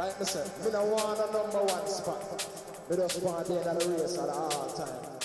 Like myself, me no want a number one spot. Me just want to be in the race at all time.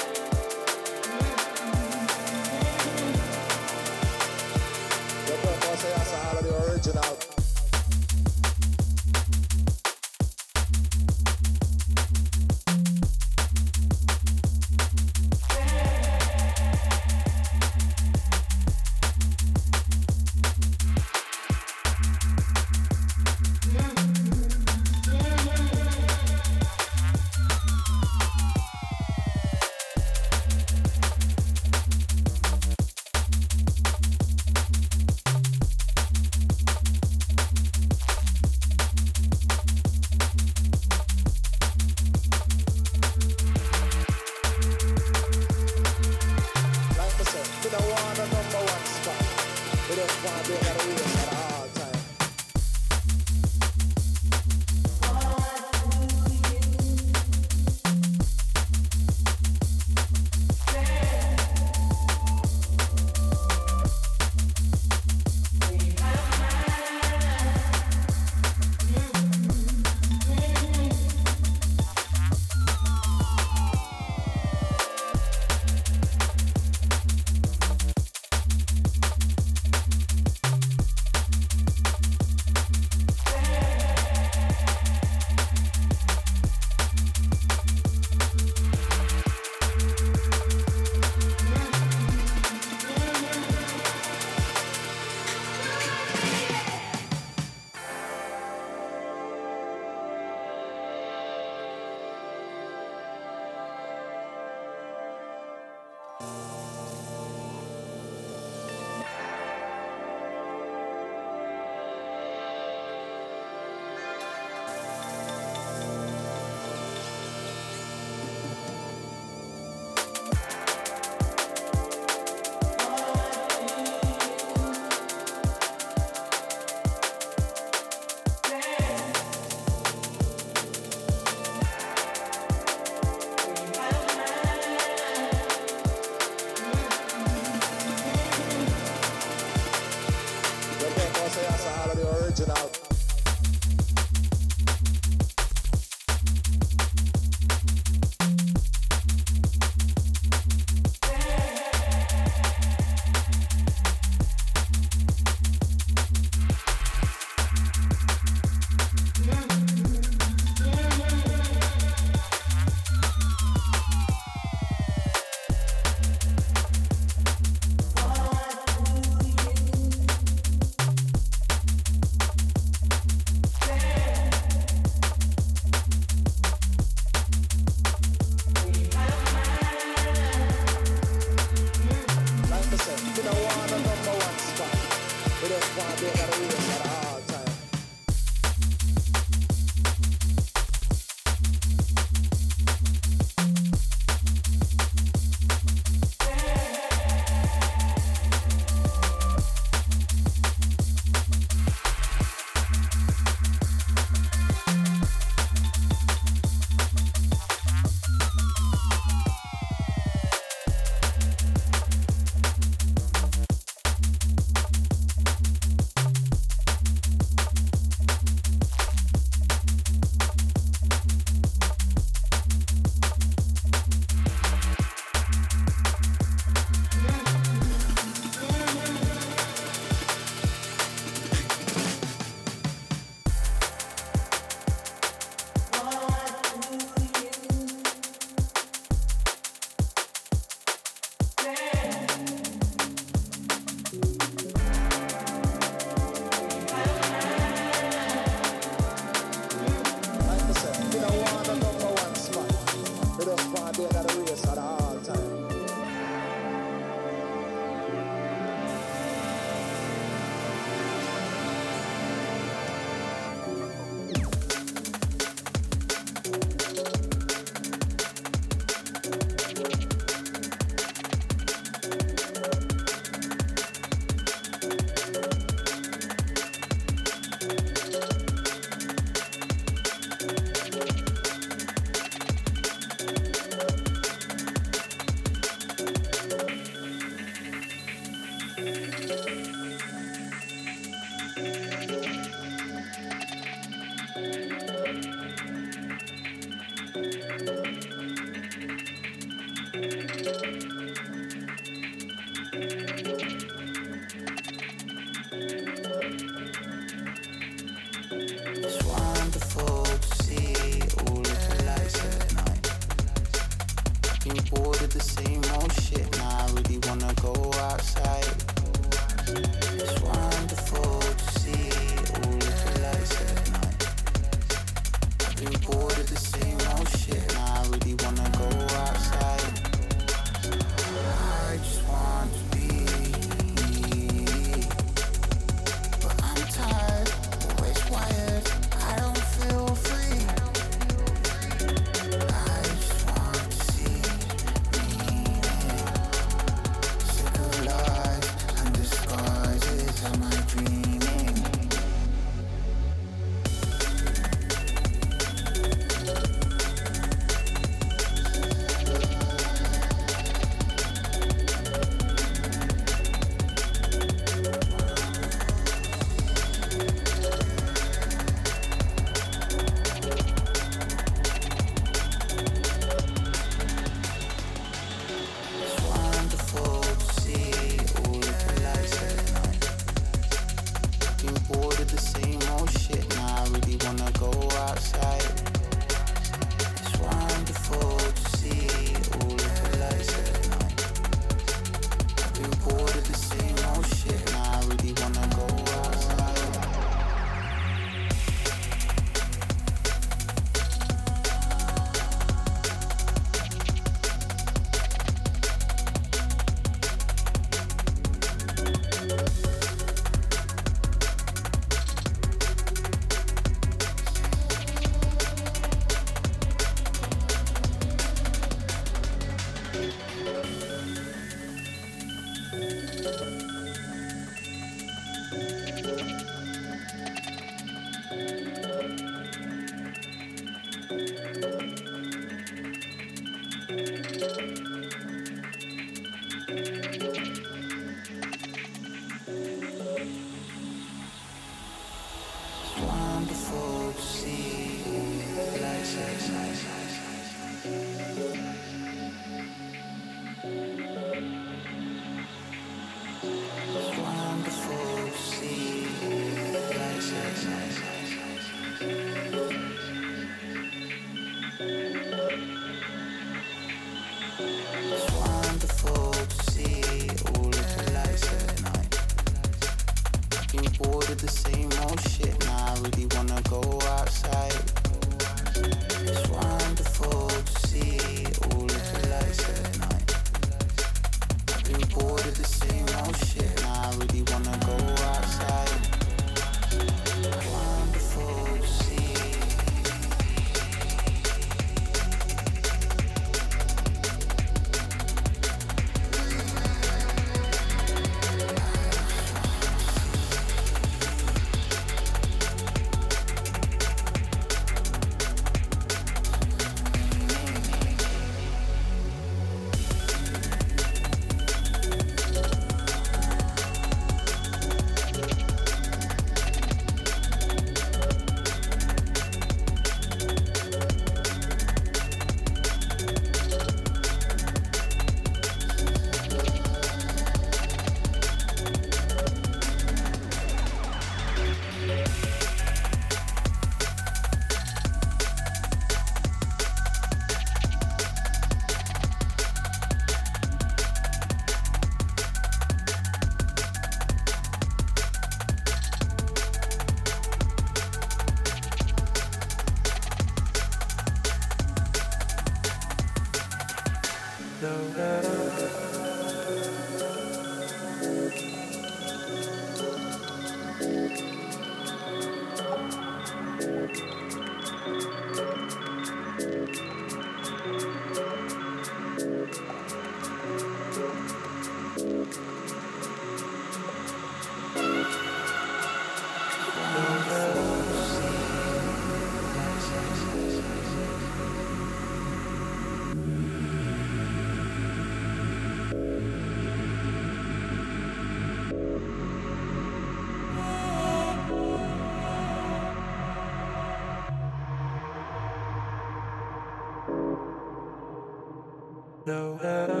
Uh...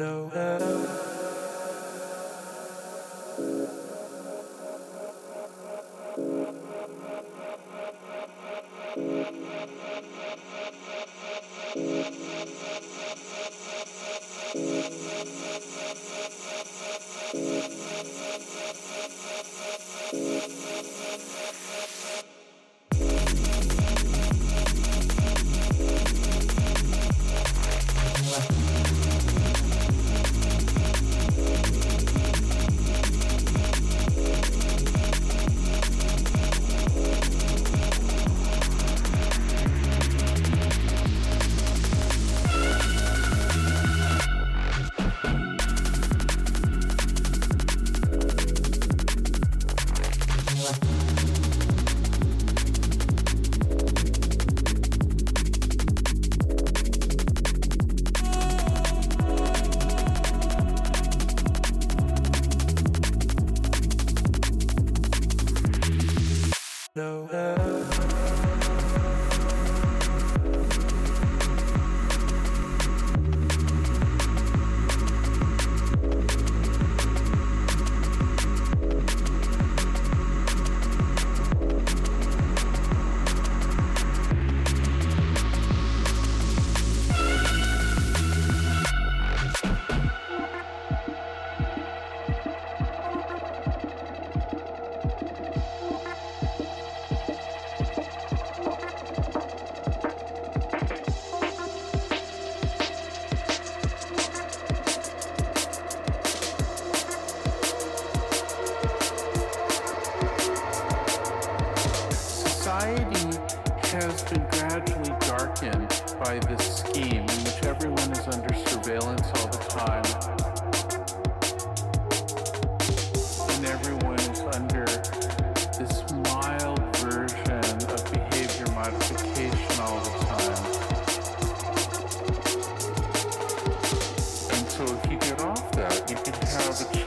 no.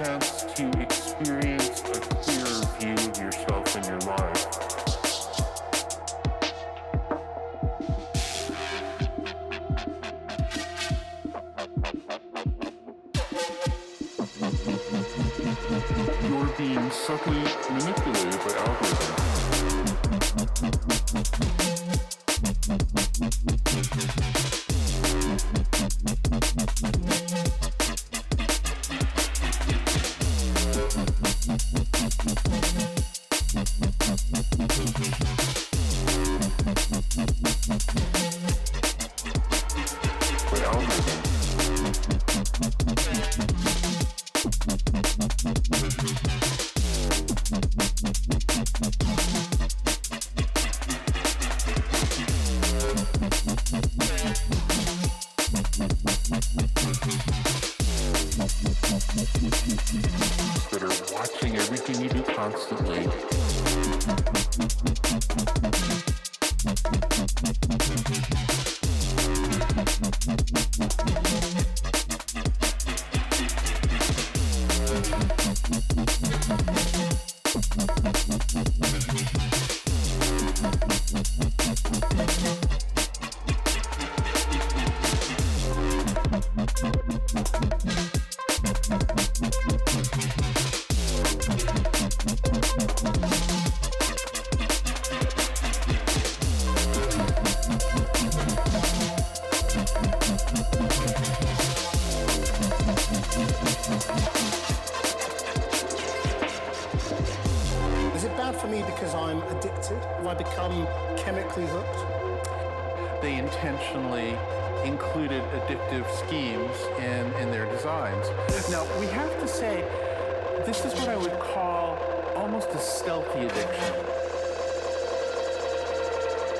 chance. predictive schemes in, in their designs. Now, we have to say, this is what I would call almost a stealthy addiction.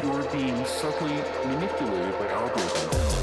You're being subtly manipulated by algorithms.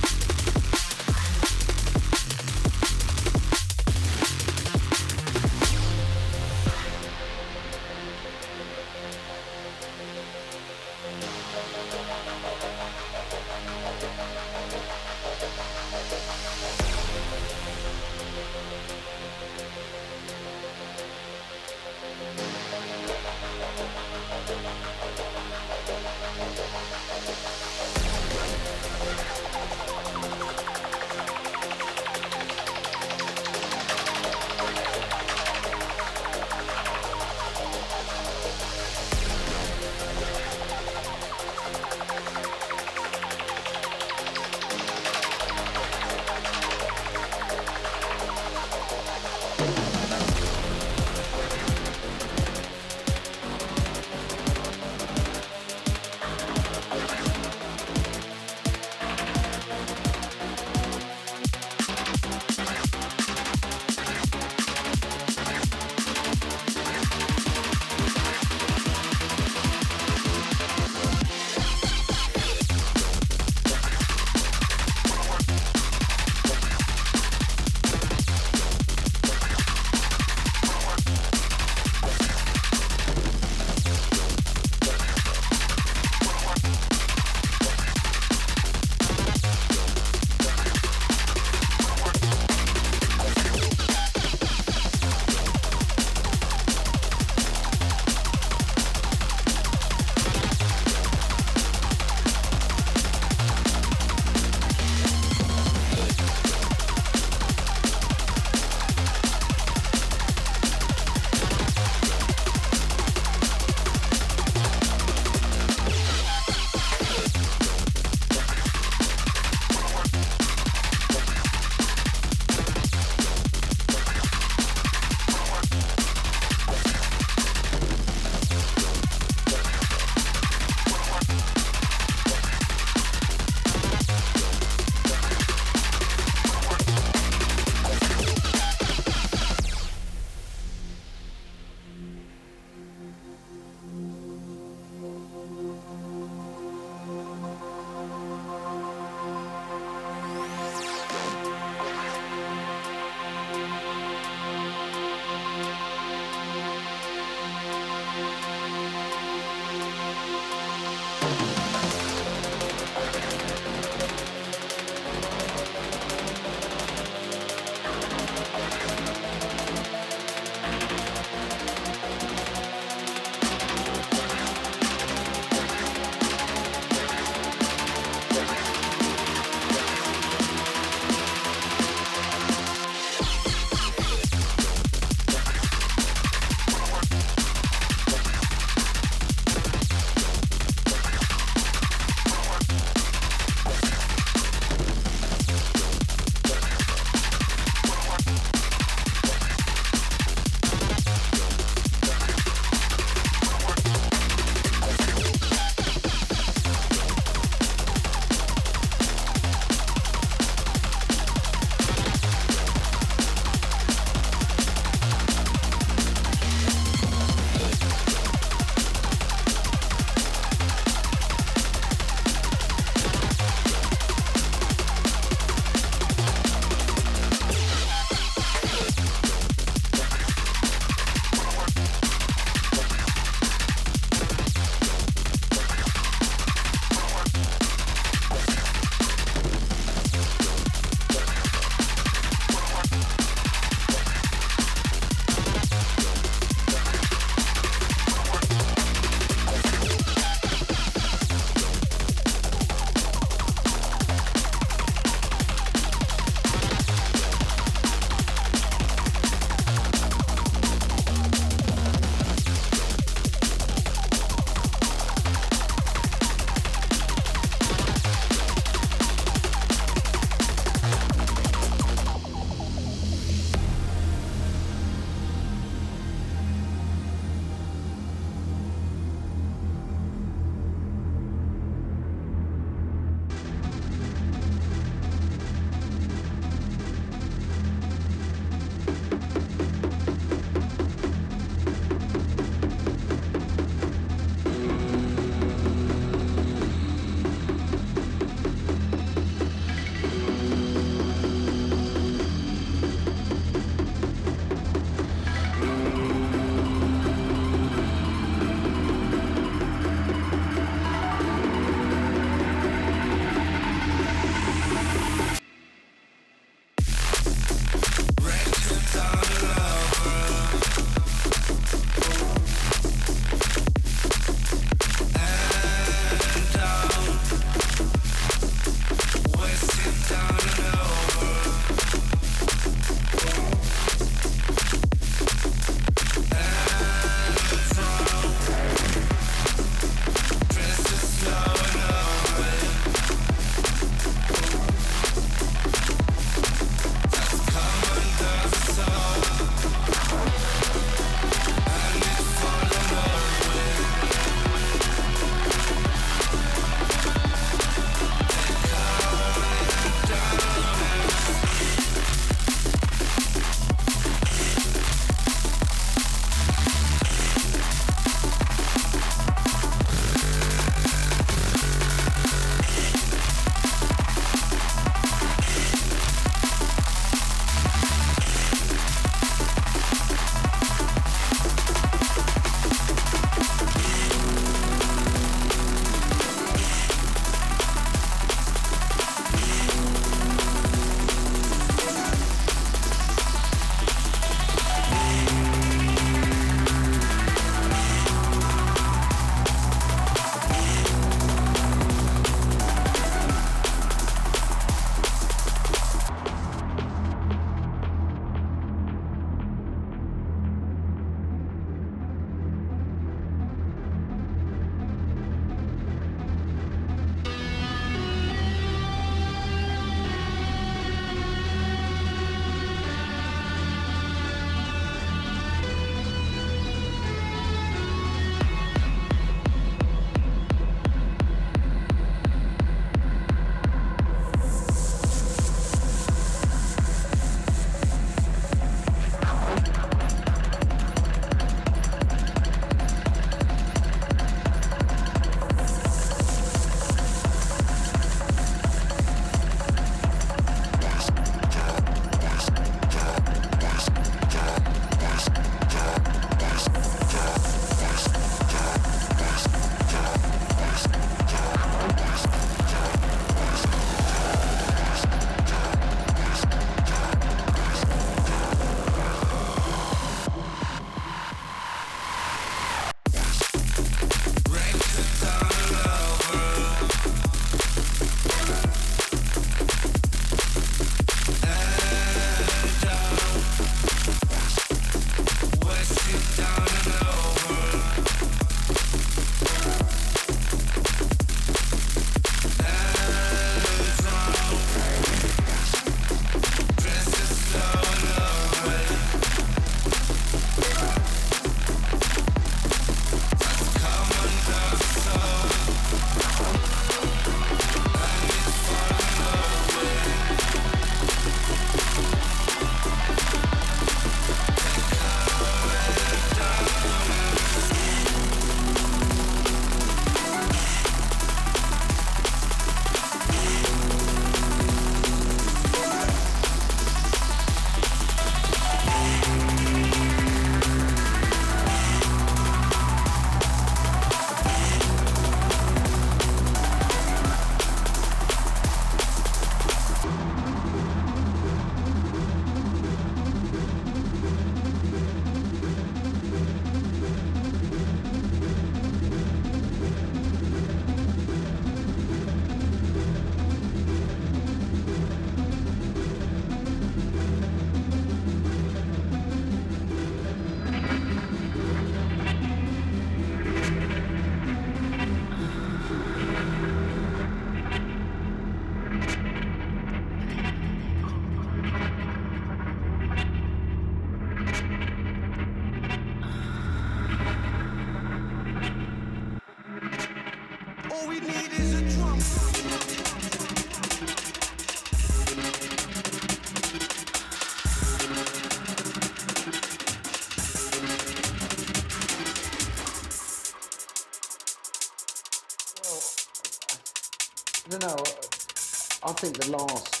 I think the last.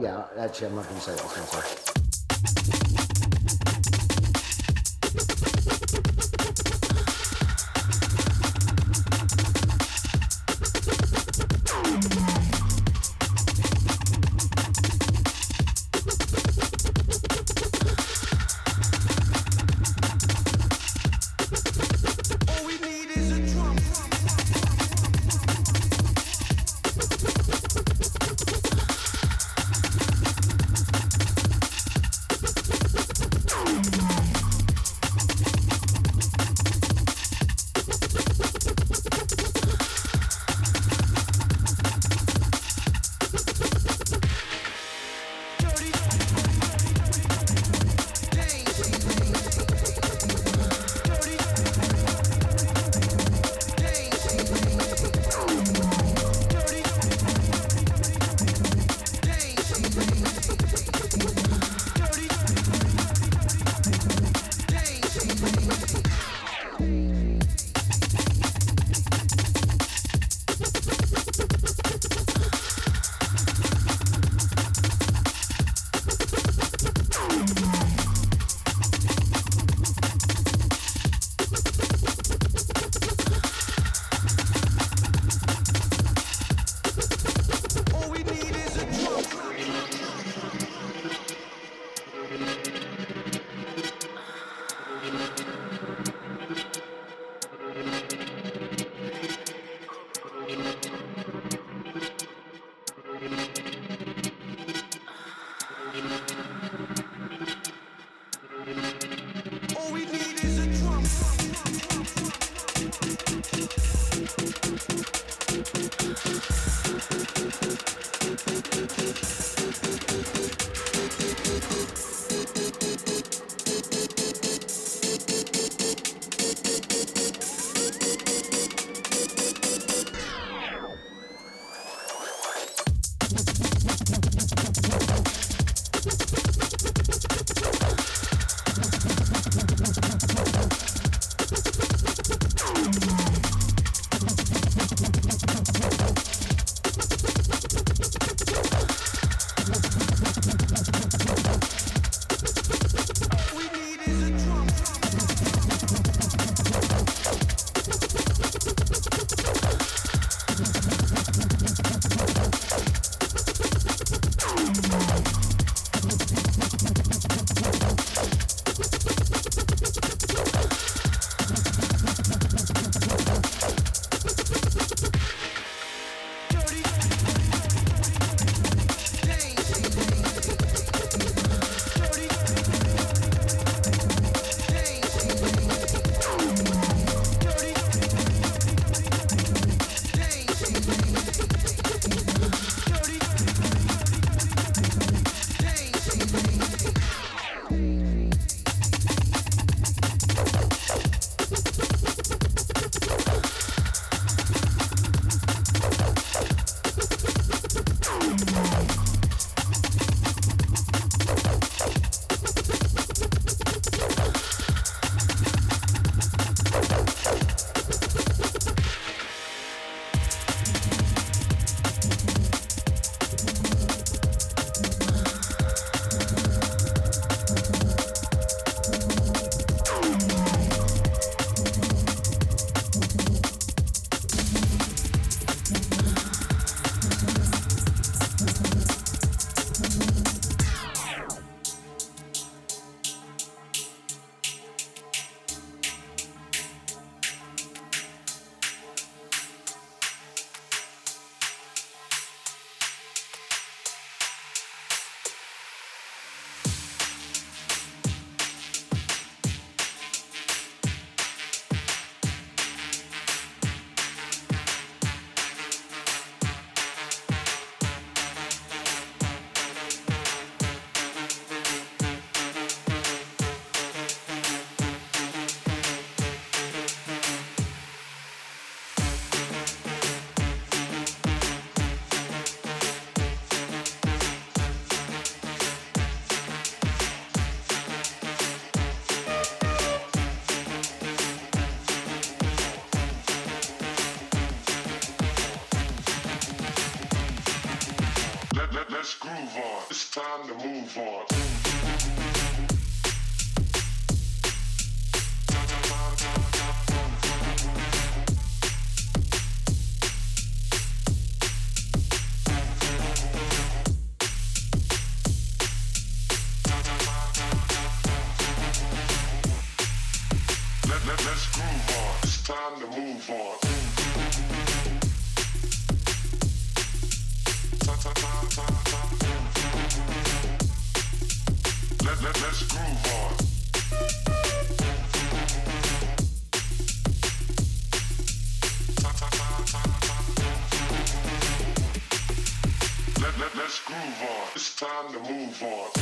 Yeah, actually, I'm not going to say. Sorry. Groove on. It's time to move on. Time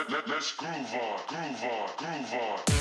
Let, let, let's groove on, groove on, groove on.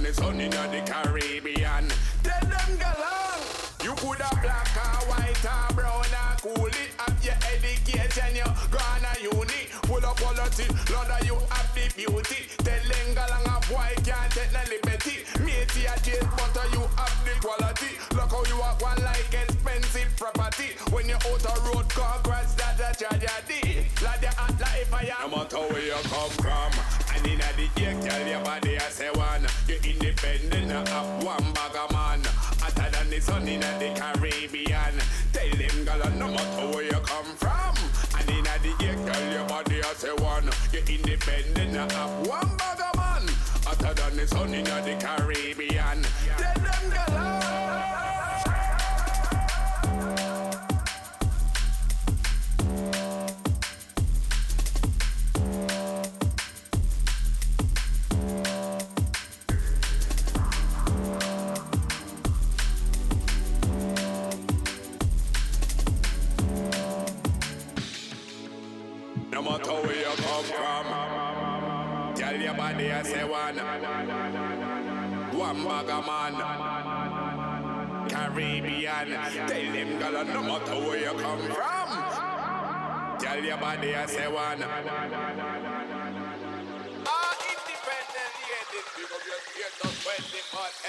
Than the sun in the Caribbean. Tell them, girl, you could have black or white or brown or cool it. Have your education, you gone a uni. Full of quality, Lord, you have the beauty. Tell them, girl, a boy can't take no liberty. Matey a jail, but you have the quality. Look how you walk one like expensive property. No matter where you come from, and in the ear, tell your body I say one. You're independent, not have one bag of man. Hotter than the sun in the Caribbean. Tell them, girl, no matter where you come from. And in the ear, girl, your body I say one. You're independent, not have one bag of man. Hotter than the sun in the Caribbean. Tell them, girl. I say one. One bag of man. Caribbean. Tell them, girl, no matter where you come from. Tell your body I say one. Ah, independent ladies, big up your status 24